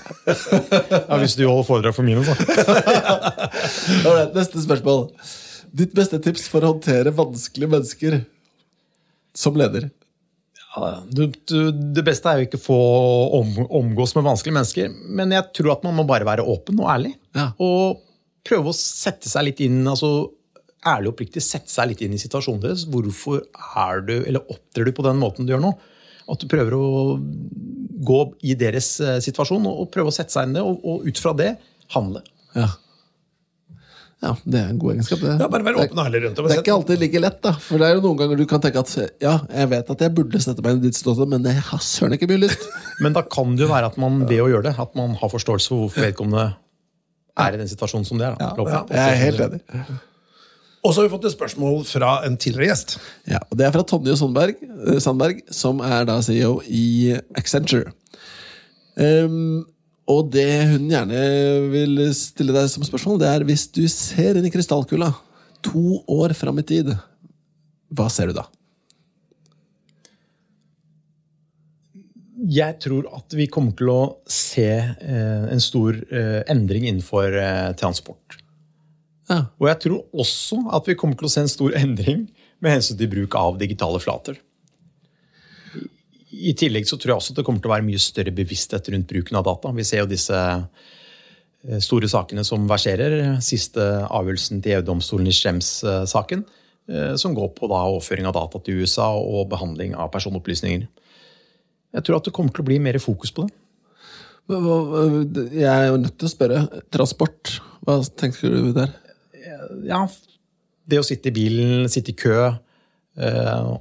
Ja, Hvis du holder foredrag for mine, så. Alright, neste spørsmål. Ditt beste tips for å håndtere vanskelige mennesker som leder? Du, du, det beste er jo ikke å få om, omgås med vanskelige mennesker, men jeg tror at man må bare være åpen og ærlig. Ja. Og prøve å sette seg litt inn altså ærlig og oppriktig sette seg litt inn i situasjonen deres. Hvorfor er du, eller opptrer du på den måten du gjør nå? At du prøver å gå i deres eh, situasjon og, og prøve å sette seg inn i det, og, og ut fra det handle. Ja. Ja, Det er en god egenskap. det. Ja, bare vær åpen og ærlig rundt det. Det er ikke alltid like lett, da. For det er jo noen ganger du kan tenke at ja, jeg vet at jeg burde sette meg i ditt ståsted, men jeg har søren ikke mye lyst. Men da kan det jo være at man ved å gjøre det, at man har forståelse for hvorfor vedkommende er i den situasjonen som det er. Da. Ja, jeg er helt enig. Og så har vi fått et spørsmål fra en tidligere gjest. Ja, og Det er fra Tonje Sandberg, eh, Sandberg som er da CEO i Accenture. Ehm, og det hun gjerne vil stille deg som spørsmål, det er hvis du ser inn i krystallkula to år fram i tid, hva ser du da? Jeg tror at vi kommer til å se eh, en stor eh, endring innenfor eh, transport. Ja, Og jeg tror også at vi kommer til å se en stor endring med hensyn til bruk av digitale flater. I tillegg så tror jeg også at det kommer til å være mye større bevissthet rundt bruken av data. Vi ser jo disse eh, store sakene som verserer. Siste avgjørelsen til EU-domstolen i Schrems-saken, eh, som går på da overføring av data til USA og behandling av personopplysninger. Jeg tror at det kommer til å bli mer fokus på det. Hva- Jeg er jo nødt til å spørre. Transport, hva tenker du der? ja, det å sitte i bilen, sitte i kø eh,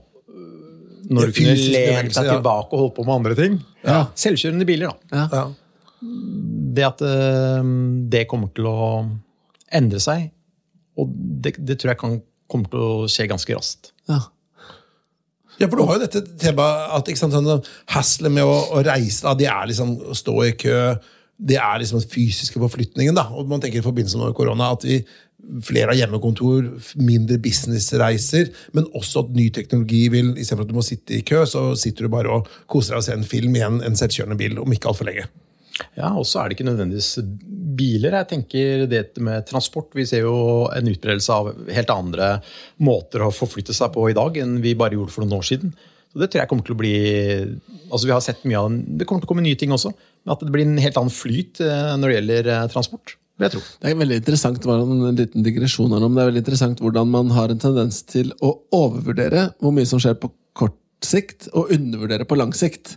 Når du kunne lent deg tilbake og holdt på med andre ting. Ja. Selvkjørende biler, da. Ja. Ja. Det at eh, det kommer til å endre seg, og det, det tror jeg kan, kommer til å skje ganske raskt. Ja. Ja, for du har jo dette temaet at ikke sant, sånn, hasslet med å, å reise, da, det er liksom å stå i kø, det er liksom den fysiske forflytningen. da, og man tenker i forbindelse med korona at vi flere hjemmekontor, mindre businessreiser, men også at ny teknologi vil, istedenfor at du må sitte i kø, så sitter du bare og koser deg og ser en film i en, en selvkjørende bil om ikke altfor lenge. Ja, Og så er det ikke nødvendigvis biler. Jeg tenker det med transport. Vi ser jo en utbredelse av helt andre måter å forflytte seg på i dag enn vi bare gjorde for noen år siden. Så Det tror jeg kommer til å bli altså vi har sett mye av den, Det kommer til å komme nye ting også. Men at det blir en helt annen flyt eh, når det gjelder eh, transport. Det er veldig interessant en liten digresjon her men det er veldig interessant hvordan man har en tendens til å overvurdere hvor mye som skjer på kort sikt, og undervurdere på lang sikt.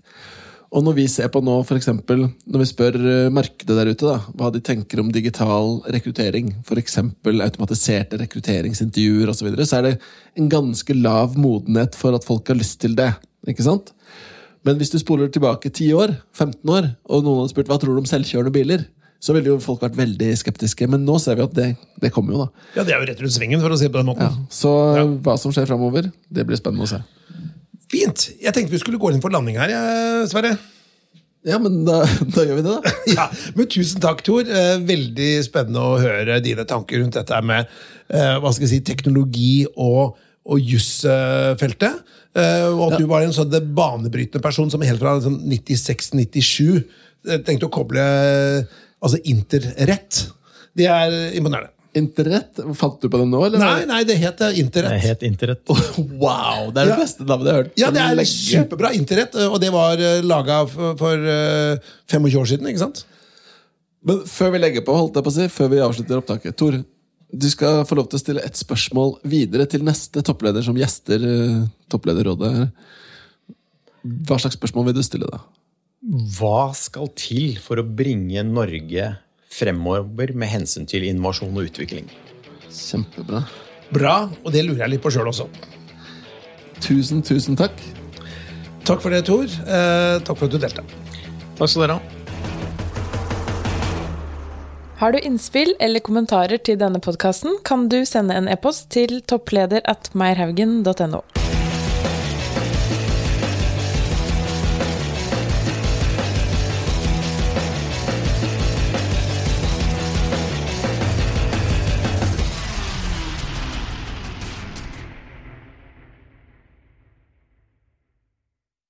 Og når vi ser på nå, for eksempel, når vi spør eh, markedet der ute, da, hva de tenker om digital rekruttering, f.eks. automatiserte rekrutteringsintervjuer osv., så, så er det en ganske lav modenhet for at folk har lyst til det. ikke sant? Men hvis du spoler tilbake 10 år, 15 år, og noen hadde spurt hva tror du om selvkjørende biler, så ville jo folk vært veldig skeptiske. Men nå ser vi at det, det kommer jo, da. Ja, Det er jo rett rundt svingen, for å si det på den måten. Så hva som skjer framover, det blir spennende å se. Fint. Jeg tenkte vi skulle gå inn for landing her, Sverre. Ja, men da, da gjør vi det, da. Ja, men Tusen takk, Tor. Eh, Veldig spennende å høre dine tanker rundt dette med eh, hva skal jeg si, teknologi og, og jusfeltet. Eh, og at du var en sånn banebrytende person som helt fra sånn 96-97 eh, tenkte å koble altså interrett. Det er imponerende. Interrett? fant du på det nå, eller? Nei, nei, det het Det het interrett. Wow, det er det Ja. beste navnet jeg har hørt. Ja, det er superbra interrett, og det var laga for, for eh, 25 år siden, ikke sant? Men før vi legger på, holdt jeg på å si, før vi avslutter opptaket Tor, du skal få lov til å stille et spørsmål videre til neste toppleder som gjester eh, topplederrådet. Hva slags spørsmål vil du stille da? Hva skal til for å bringe Norge fremover med hensyn til innovasjon og utvikling? Kjempebra. Bra, og det lurer jeg litt på sjøl også. Tusen, tusen takk. Takk for det, Tor. Eh, takk for at du delte. Takk skal dere ha. Har du innspill eller kommentarer til denne podkasten, kan du sende en e-post til toppleder at meierhaugen.no.